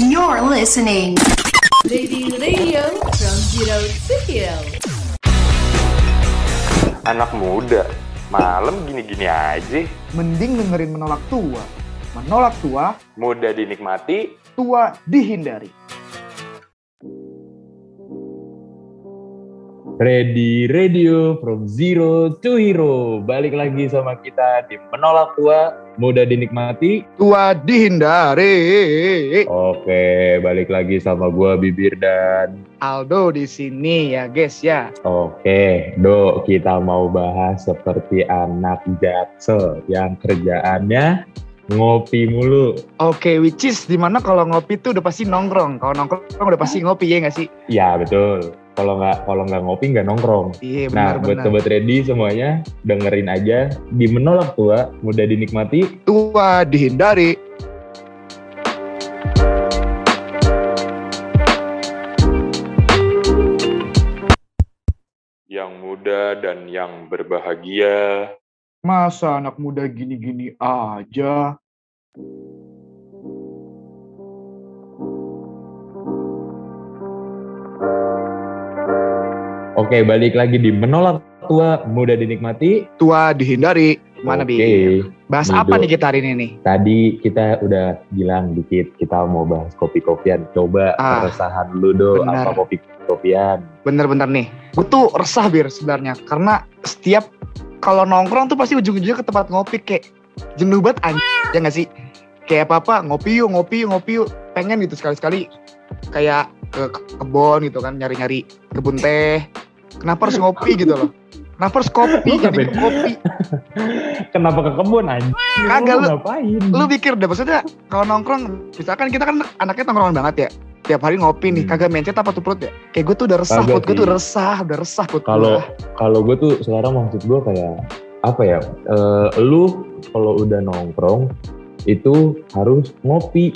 You're listening. Lady Radio from Zero to Hero. Anak muda, malam gini-gini aja. Mending dengerin menolak tua. Menolak tua, Mudah dinikmati, tua dihindari. Ready Radio from Zero to Hero. Balik lagi sama kita di Menolak Tua, mudah dinikmati. Tua dihindari. Oke, balik lagi sama gua Bibir dan Aldo di sini ya guys ya. Oke, Do, kita mau bahas seperti anak jaksel yang kerjaannya ngopi mulu. Oke, which is di mana kalau ngopi tuh udah pasti nongkrong. Kalau nongkrong udah pasti ngopi ya nggak sih? Ya, betul. Kalau nggak kalau nggak ngopi nggak nongkrong. Iya Nah, buat benar-benar. sobat ready semuanya, dengerin aja di Menolak Tua, mudah dinikmati. Tua dihindari. yang muda dan yang berbahagia. Masa anak muda gini-gini aja? Oke, balik lagi di Menolak Tua, mudah dinikmati. Tua dihindari. Mana Oke. Bi? Bahas apa nih kita hari ini nih? Tadi kita udah bilang dikit kita mau bahas kopi-kopian. Coba Ah, keresahan lu do benar. apa kopi-kopian. Bener-bener nih. Gue tuh resah bir sebenarnya. Karena setiap kalau nongkrong tuh pasti ujung-ujungnya ke tempat ngopi kayak jenuh banget anjing. Ya nggak sih? Kayak apa-apa ngopi yuk, ngopi yuk, ngopi yuk. Pengen gitu sekali-sekali kayak ke kebon gitu kan nyari-nyari kebun teh. Kenapa harus ngopi gitu loh? Kenapa harus kopi? Jadi ngapain? kopi. Kenapa ke kebun anjing? Kagak, Lu lu- ngapain? Lu pikir deh maksudnya kalau nongkrong misalkan kita kan anaknya nongkrong banget ya. Tiap hari ngopi nih, Hmm. kagak mencet apa tuh perut ya? Kayak gue tuh udah resah, perut gue tuh sih. resah, udah resah perut Kalau kalau gue tuh sekarang maksud gue kayak apa ya? eh, lu kalau udah nongkrong itu harus ngopi.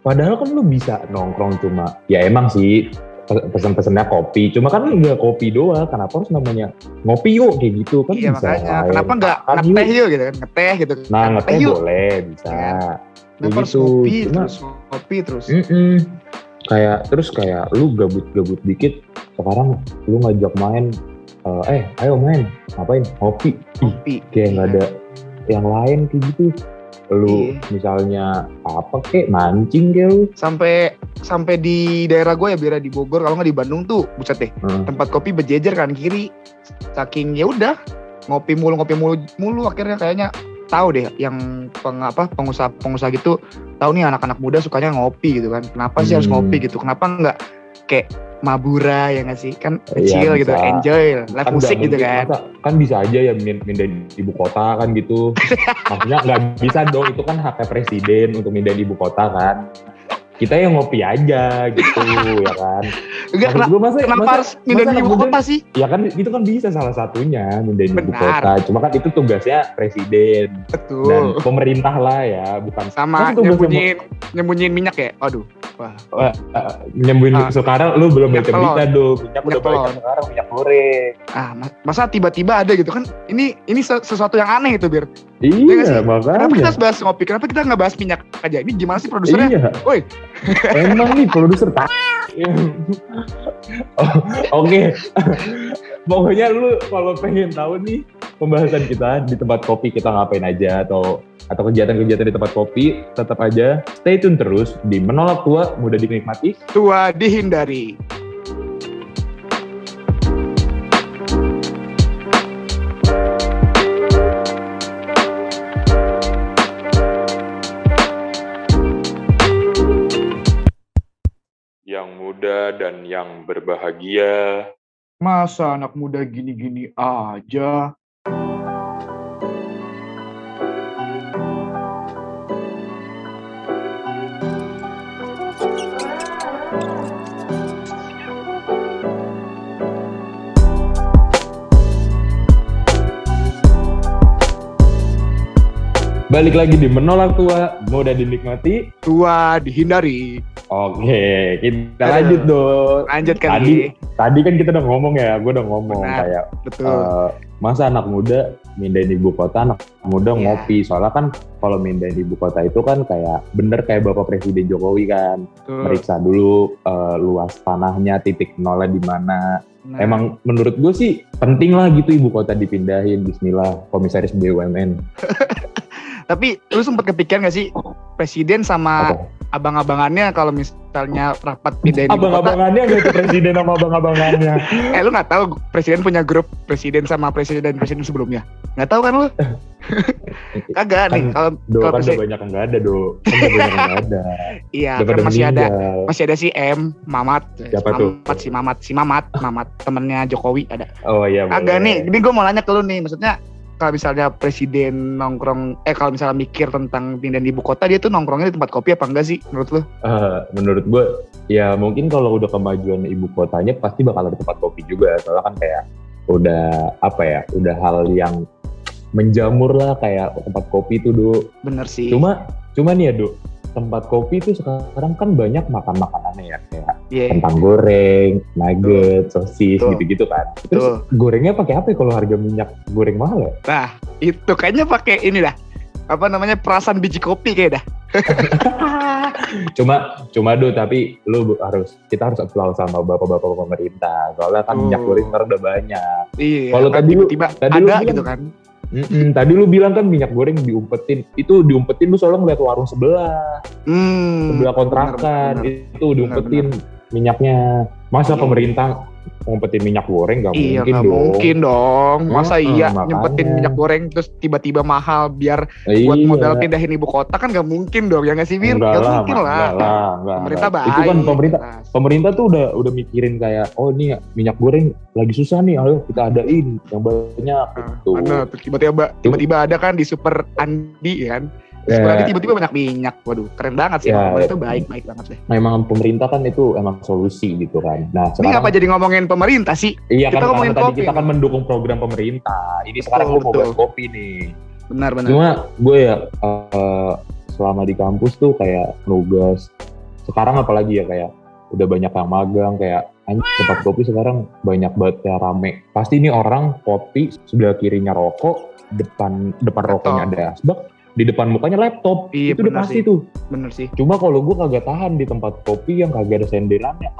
Padahal kan lu bisa nongkrong cuma ya emang sih pesen-pesennya kopi. Cuma kan nggak kopi doang. Kenapa harus namanya ngopi yuk kayak gitu kan Iya bisa makanya, lain. kenapa nggak ngeteh yuk. gitu kan, ngeteh gitu. Nah ngeteh yuk. boleh bisa. Iya. Kenapa harus gitu. ngopi Cuma- terus, ngopi terus. Mm-mm. Kayak terus kayak lu gabut-gabut dikit. Sekarang lu ngajak main. eh, eh ayo main ngapain ngopi. Kayak nggak ada yang lain kayak gitu. Lu Iya. misalnya apa kek mancing kayak lu. Sampai sampai di daerah gue ya biar di Bogor kalau nggak di Bandung tuh buset deh Hmm. tempat kopi berjejer kan kiri saking ya udah ngopi mulu ngopi mulu mulu akhirnya kayaknya tahu deh yang peng, apa pengusaha pengusaha gitu tahu nih anak-anak muda sukanya ngopi gitu kan kenapa sih harus Hmm. ngopi gitu kenapa nggak kayak mabura ya nggak sih kan Iya, chill gitu bisa. enjoy live Kan musik gitu kan masa- kan bisa aja ya min- mindahin ibu kota kan gitu. Maksudnya nggak bisa dong itu kan haknya presiden untuk mindahin ibu kota kan. Kita yang ngopi aja gitu ya kan. enggak Maksud gua masa, kenapa masa- harus di ibu kota sih Ya kan itu kan bisa salah satunya mindahin ibu kota. Cuma kan itu tugasnya presiden dan betul pemerintah lah ya, bukan sama nyembunyiin nyembunyiin minyak ya aduh wah Ah. sekarang lu belum baca berita dong. Minyak, Minyak udah banyak telon. sekarang minyak goreng. ah ma- masa tiba-tiba ada gitu kan ini ini se- sesuatu yang aneh itu bir Iya Iya, makanya. kenapa kita harus bahas ngopi kenapa kita nggak bahas minyak aja ini gimana sih produsernya Iya. Woi. Emang nih produser tak. Oh, Oke. Pokoknya lu kalau pengen tahu nih pembahasan kita di tempat kopi kita ngapain aja atau atau kegiatan-kegiatan di tempat kopi tetap aja stay tune terus di menolak tua mudah dinikmati. tua dihindari muda dan yang berbahagia. masa anak muda gini-gini aja Balik lagi di menolak tua mudah dinikmati. tua dihindari Oke, kita lanjut dong. lanjut Tadi kali tadi kan kita udah ngomong ya, gue udah ngomong Benar. kayak betul eh, masa anak muda mindahin ibu kota anak muda Iya. ngopi soalnya kan kalau mindahin ibu kota itu kan kayak bener kayak bapak presiden jokowi kan Tuh. meriksa dulu eh, luas tanahnya titik nolnya di mana Nah, emang menurut gue sih penting lah gitu ibu kota dipindahin Bismillah komisaris BUMN Tapi lu sempet kepikiran gak sih presiden sama? Abang-abangannya kalau misalnya rapat pindahin abang-abangannya nggak itu presiden sama abang-abangannya Eh lu nggak tahu presiden punya grup presiden sama presiden presiden sebelumnya? Nggak tahu kan lu? Kagak nih Kan kalau do kalau kan presiden banyak yang nggak ada do kan banyak yang nggak ada iya kan masih ada masih ada si M Mamat Siapa si tuh? Mamat si Mamat si Mamat Mamat temennya Jokowi ada oh iya agak boleh. nih ini gue mau nanya ke lu nih maksudnya kalau misalnya presiden nongkrong eh kalau misalnya mikir tentang pindahan ibu kota dia tuh nongkrongnya di tempat kopi apa enggak sih menurut lu? Eh, menurut gue ya mungkin kalau udah kemajuan ibu kotanya pasti bakal ada tempat kopi juga. Soalnya kan kayak udah apa ya udah hal yang menjamur lah kayak tempat kopi itu do bener sih. Cuma cuma nih ya do tempat kopi itu sekarang kan banyak makan makanannya ya kayak Iya. kentang goreng, nugget, sosis Betul. gitu-gitu kan. Terus gorengnya pakai apa ya kalau harga minyak goreng mahal ya? nah itu kayaknya pakai ini dah apa namanya perasan biji kopi kayak dah Cuma cuma do tapi lu harus kita harus applaus sama bapak-bapak pemerintah. Soalnya kan minyak goreng udah banyak. iya Kalau kan tadi lu- tiba-tiba tadi lu ada bilang- gitu kan Mm-mm, tadi lu bilang kan minyak goreng diumpetin. Itu diumpetin lu soalnya ngeliat warung sebelah, hmm sebelah kontrakan bener, itu diumpetin minyaknya. Masa Iya. pemerintah ngumpetin minyak goreng gak Iya mungkin nggak dong. mungkin dong. Masa Heeh, iya makanya. nyempetin minyak goreng terus tiba-tiba mahal biar buat Iya. modal pindahin ibu kota kan nggak mungkin dong ya nggak sih? Enggak Nggak lah, mungkin lah. Enggak lah, enggak, Pemerintah enggak. baik. Itu kan pemerintah pemerintah tuh udah udah mikirin kayak oh ini minyak goreng lagi susah nih ayo kita adain yang banyak Ah, gitu. Mana tiba-tiba tiba-tiba ada kan di Super Andi ya kan. Ya. Super Andi tiba-tiba banyak minyak. Waduh, keren banget sih. Ya. Pemerintah baik baik banget deh. Memang pemerintah kan itu emang solusi gitu kan. Nah, Ini sekarang ngapa jadi ngomongin pemerintah sih? iya kita kan ngomongin karena tadi kopi kita nih. kan mendukung program pemerintah. Ini sekarang Betul, gue mau bahas kopi nih. Benar benar. Cuma gue ya eh, selama di kampus tuh kayak nugas. Sekarang apalagi ya kayak udah banyak yang magang kayak tempat kopi sekarang banyak banget yang rame. Pasti ini orang kopi sebelah kirinya rokok, depan depan rokoknya ada asbak, di depan mukanya laptop. Iya, itu udah pasti sih. tuh. Bener sih. Cuma kalau gue kagak tahan di tempat kopi yang kagak ada senderannya,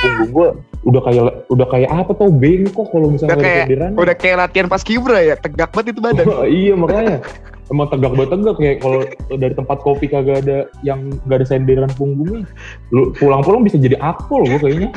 punggung gue udah kayak udah kayak apa tau bengkok kalau misalnya Udah kayak- senderannya. Udah kayak latihan pas kibra ya, tegak banget itu badan. iya makanya emang tegak banget tegak kayak kalau dari tempat kopi kagak ada yang gak ada senderan punggungnya lu pulang-pulang bisa jadi akpol gue kayaknya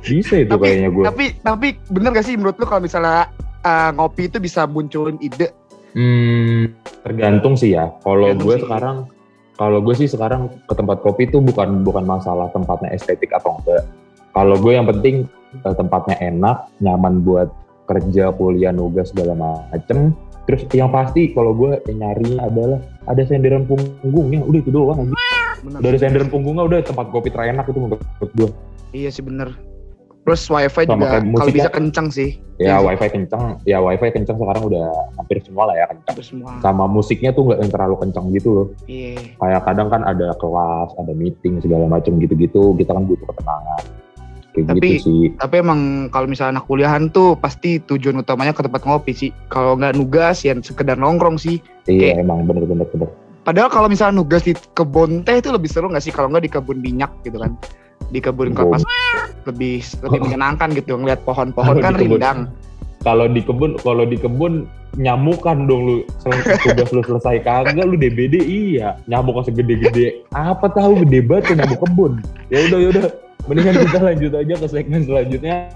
bisa itu Tapi- kayaknya gue tapi tapi bener gak sih menurut lu kalau misalnya uh, ngopi itu bisa munculin ide? Hmm, tergantung sih ya. Kalau gue sih. sekarang kalau gue sih sekarang ke tempat kopi itu bukan bukan masalah tempatnya estetik atau enggak. Kalau gue yang penting eh, tempatnya enak nyaman buat kerja kuliah nugas segala macem. Terus yang pasti kalau gue nyari adalah ada senderan punggungnya. Udah itu doang. Dari senderan punggungnya udah tempat kopi terenak itu menurut gue. Iya sih bener. Plus wifi Sama juga kalau bisa kencang sih. ya Iya. wifi kenceng ya wifi kenceng sekarang udah hampir semua lah ya Hampir semua. sama musiknya tuh nggak yang terlalu kenceng gitu loh Iya. kayak kadang kan ada kelas ada meeting segala macam gitu-gitu kita kan butuh ketenangan kayak Tapi- gitu sih Tapi emang kalau misalnya anak kuliahan tuh pasti tujuan utamanya ke tempat ngopi sih. Kalau nggak nugas ya sekedar nongkrong sih. iya emang bener-bener bener Padahal kalau misalnya nugas di kebun teh itu lebih seru nggak sih kalau nggak di kebun minyak gitu kan? Di kebun Kebun. kelapa lebih lebih menyenangkan gitu ngeliat pohon-pohon kan rindang. kalau di kebun kalau di kebun nyamukan dong lu. Selesai tugas lu selesai kagak lu DBD iya. Nyamuk masih gede-gede. Apa tahu gede banget tuh nyamuk kebun? Ya udah ya udah. Mendingan kita lanjut aja ke segmen selanjutnya.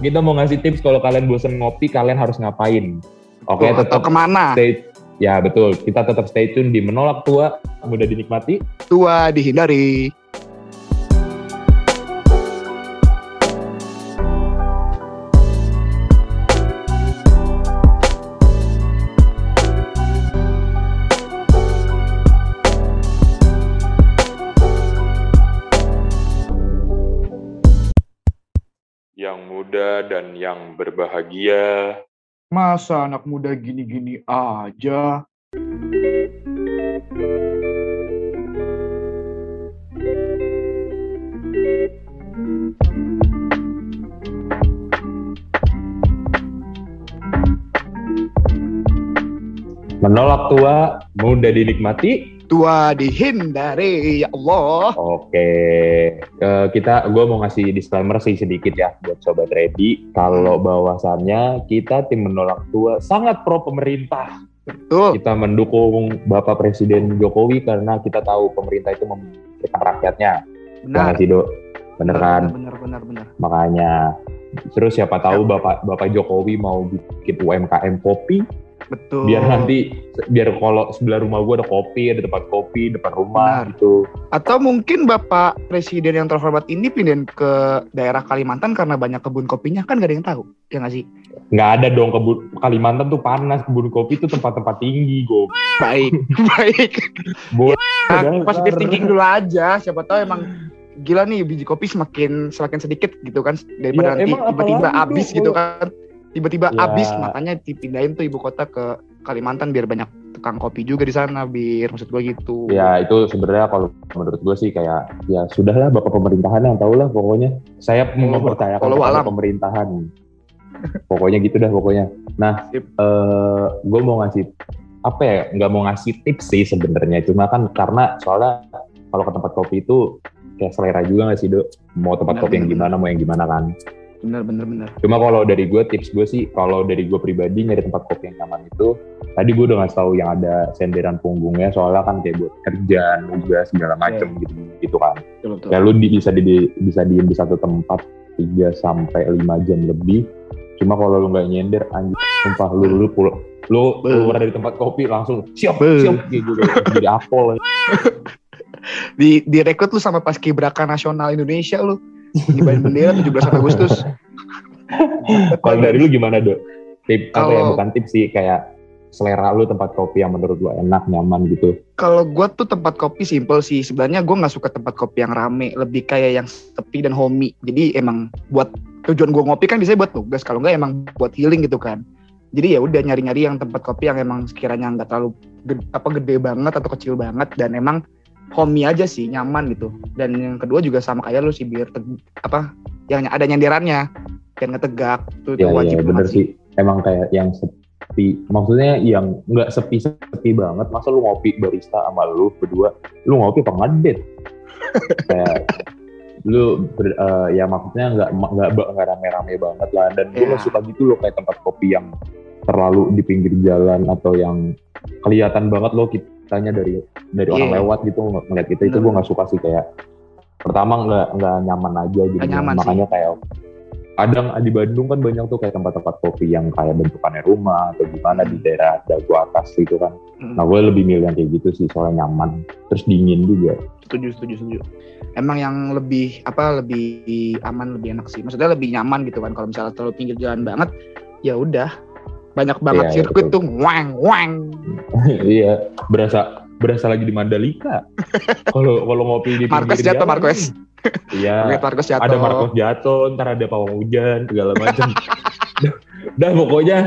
Kita mau ngasih tips kalau kalian bosen ngopi kalian harus ngapain? Oke atau tetap ke mana? stay ya betul. Kita tetap stay tune di menolak tua. Mudah dinikmati. Tua dihindari. Muda dan yang berbahagia. Masa anak muda gini-gini aja? Menolak tua, mudah dinikmati. Tua dihindari, ya Allah. Oke, Eh, kita gue mau ngasih disclaimer sih sedikit ya buat sobat ready. Kalau bahwasannya kita tim menolak tua sangat pro pemerintah. Betul. Kita mendukung Bapak Presiden Jokowi karena kita tahu pemerintah itu memikirkan rakyatnya. Benar. Benar sih, Dok? Bener kan? Benar, benar, benar. Makanya. Terus siapa tahu Bapak Bapak Jokowi mau bikin UMKM kopi, Betul. biar nanti biar kalau sebelah rumah gue ada kopi, ada tempat kopi depan rumah Benar. gitu. Atau mungkin Bapak Presiden yang terhormat ini pindahin ke daerah Kalimantan karena banyak kebun kopinya kan gak ada yang tahu. Ya nggak sih? Nggak ada dong kebun Kalimantan tuh panas, kebun kopi tuh tempat-tempat tinggi, gue. Baik, baik. Boleh. Nah, positif thinking dulu aja. Siapa tahu emang gila nih biji kopi semakin semakin sedikit gitu kan daripada Ya, nanti tiba-tiba habis gitu kan. Tiba-tiba Ya. habis makanya dipindahin tuh ibu kota ke Kalimantan biar banyak tukang kopi juga di sana biar maksud gue gitu. Ya itu sebenarnya kalau menurut gue sih kayak ya sudahlah bapak pemerintahan yang tahu lah pokoknya. Saya mempercayakan kalau kepada pemerintahan. pokoknya gitu dah pokoknya. Nah, Sip. eh gue mau ngasih apa ya? Nggak mau ngasih tips sih sebenarnya. Cuma kan karena soalnya kalau ke tempat kopi itu kayak selera juga nggak sih dok? Mau tempat kopi yang gimana, mau yang gimana kan? Bener bener bener. Cuma kalau dari gue tips gue sih kalau dari gue pribadi nyari tempat kopi yang nyaman itu tadi gue udah ngasih tahu yang ada senderan punggungnya soalnya kan kayak buat kerja, nugas segala macem gitu gitu kan. Betul betul. Ya lu di, bisa di bisa diem di satu tempat 3 sampai 5 jam lebih. Cuma kalau lu nggak nyender anjir sumpah lu lu pulang lu keluar dari tempat kopi langsung siap siap gitu jadi apol Di direkrut lu sama pas kibraka nasional Indonesia lu. Ngibarin bendera 17 Agustus. kalau dari lu gimana dok tip apa ya bukan tips sih kayak selera lu tempat kopi yang menurut lu enak nyaman gitu Kalau gue tuh tempat kopi simple sih. Sebenarnya gue nggak suka tempat kopi yang rame, lebih kayak yang sepi dan homey. Jadi emang buat tujuan gue ngopi kan biasanya buat tugas. Kalau nggak emang buat healing gitu kan. Jadi ya udah nyari-nyari yang tempat kopi yang emang sekiranya nggak terlalu gede, apa gede banget atau kecil banget dan emang homey aja sih, nyaman gitu. Dan yang kedua juga sama kayak lu sih biar teg- apa yang ada nyenderannya biar nggak tegak. Itu, itu ya, wajib ya bener sih. emang kayak yang sepi maksudnya yang nggak sepi sepi banget. Masa lu ngopi barista sama lu berdua? Lu ngopi apa ngedet kayak lu ber- eh, ya maksudnya nggak nggak nggak rame-rame banget lah. Dan gue Ya. suka gitu loh kayak tempat kopi yang terlalu di pinggir jalan atau yang kelihatan banget loh kitanya dari dari orang Iya. lewat gitu ngeliat kita itu gue nggak suka sih kayak pertama nggak nggak nyaman aja gitu nyaman sih. makanya kayak kadang di Bandung kan banyak tuh kayak tempat-tempat kopi yang kayak bentukannya rumah atau gimana di Hmm. daerah dagu atas gitu kan. Hmm. nah gue lebih milih yang kayak gitu sih soalnya nyaman terus dingin juga. Setuju setuju setuju. Emang yang lebih apa lebih aman lebih enak sih. Maksudnya lebih nyaman gitu kan kalau misalnya terlalu pinggir jalan banget ya udah. Banyak banget Iya, iya, sirkuit tuh wang wang iya berasa berasa lagi di Mandalika. Kalau kalau ngopi di pinggir jatuh, iya. Marcos jatuh. Ada Marcos jatuh ntar ada pawang hujan segala macam. Dah pokoknya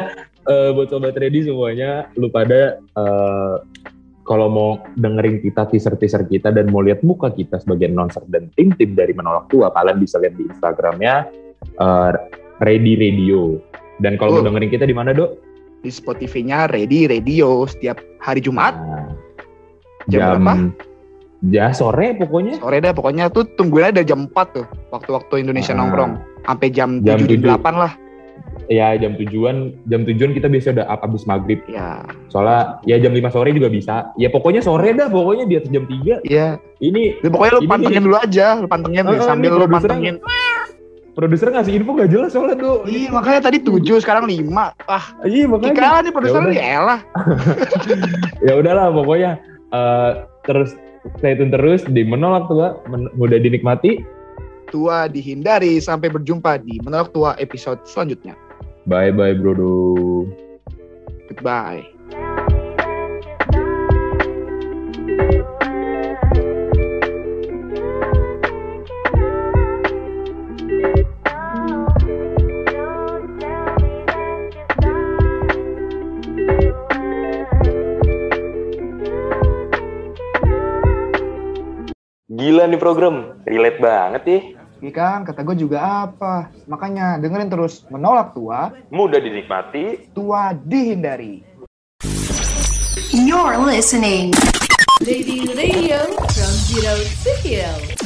eh, buat sobat ready semuanya lu pada eh, kalau mau dengerin kita teaser-teaser kita dan mau lihat muka kita sebagai announcer dan tim-tim dari menolak tua kalian bisa lihat di Instagramnya eh, Ready Radio. Dan kalau mau Oh. dengerin kita di mana dok? di Spotify-nya Ready Radio setiap hari Jumat. Nah, Jam berapa? Ya sore pokoknya. sore dah pokoknya tuh tungguin aja jam 4 tuh waktu-waktu Indonesia Ah. nongkrong sampai jam, Jam 7 tujuh. 8 lah Ya jam tujuan, jam tujuan kita biasa udah up abis maghrib. ya Soalnya ya jam 5 sore juga bisa. Ya pokoknya sore dah, pokoknya di atas jam 3. ya Ini Ya, pokoknya lu Ini pantengin nih. dulu aja lu pantengin eh, sambil lu pantengin produser ngasih info gak jelas soalnya tuh. iya makanya tadi 7 sekarang 5 ah Iya makanya. Kikalah nih produser Ya ya elah Ya udahlah pokoknya eh, terus stay tune terus di menolak tua men- mudah dinikmati. tua dihindari sampai berjumpa di menolak tua episode selanjutnya. Bye bye bro. Goodbye. Gila nih program, relate banget ya. Iya kan, kata gue juga apa. Makanya dengerin terus menolak tua, Mudah dinikmati, tua dihindari. You're listening. Lady Radio from Zero to Hero.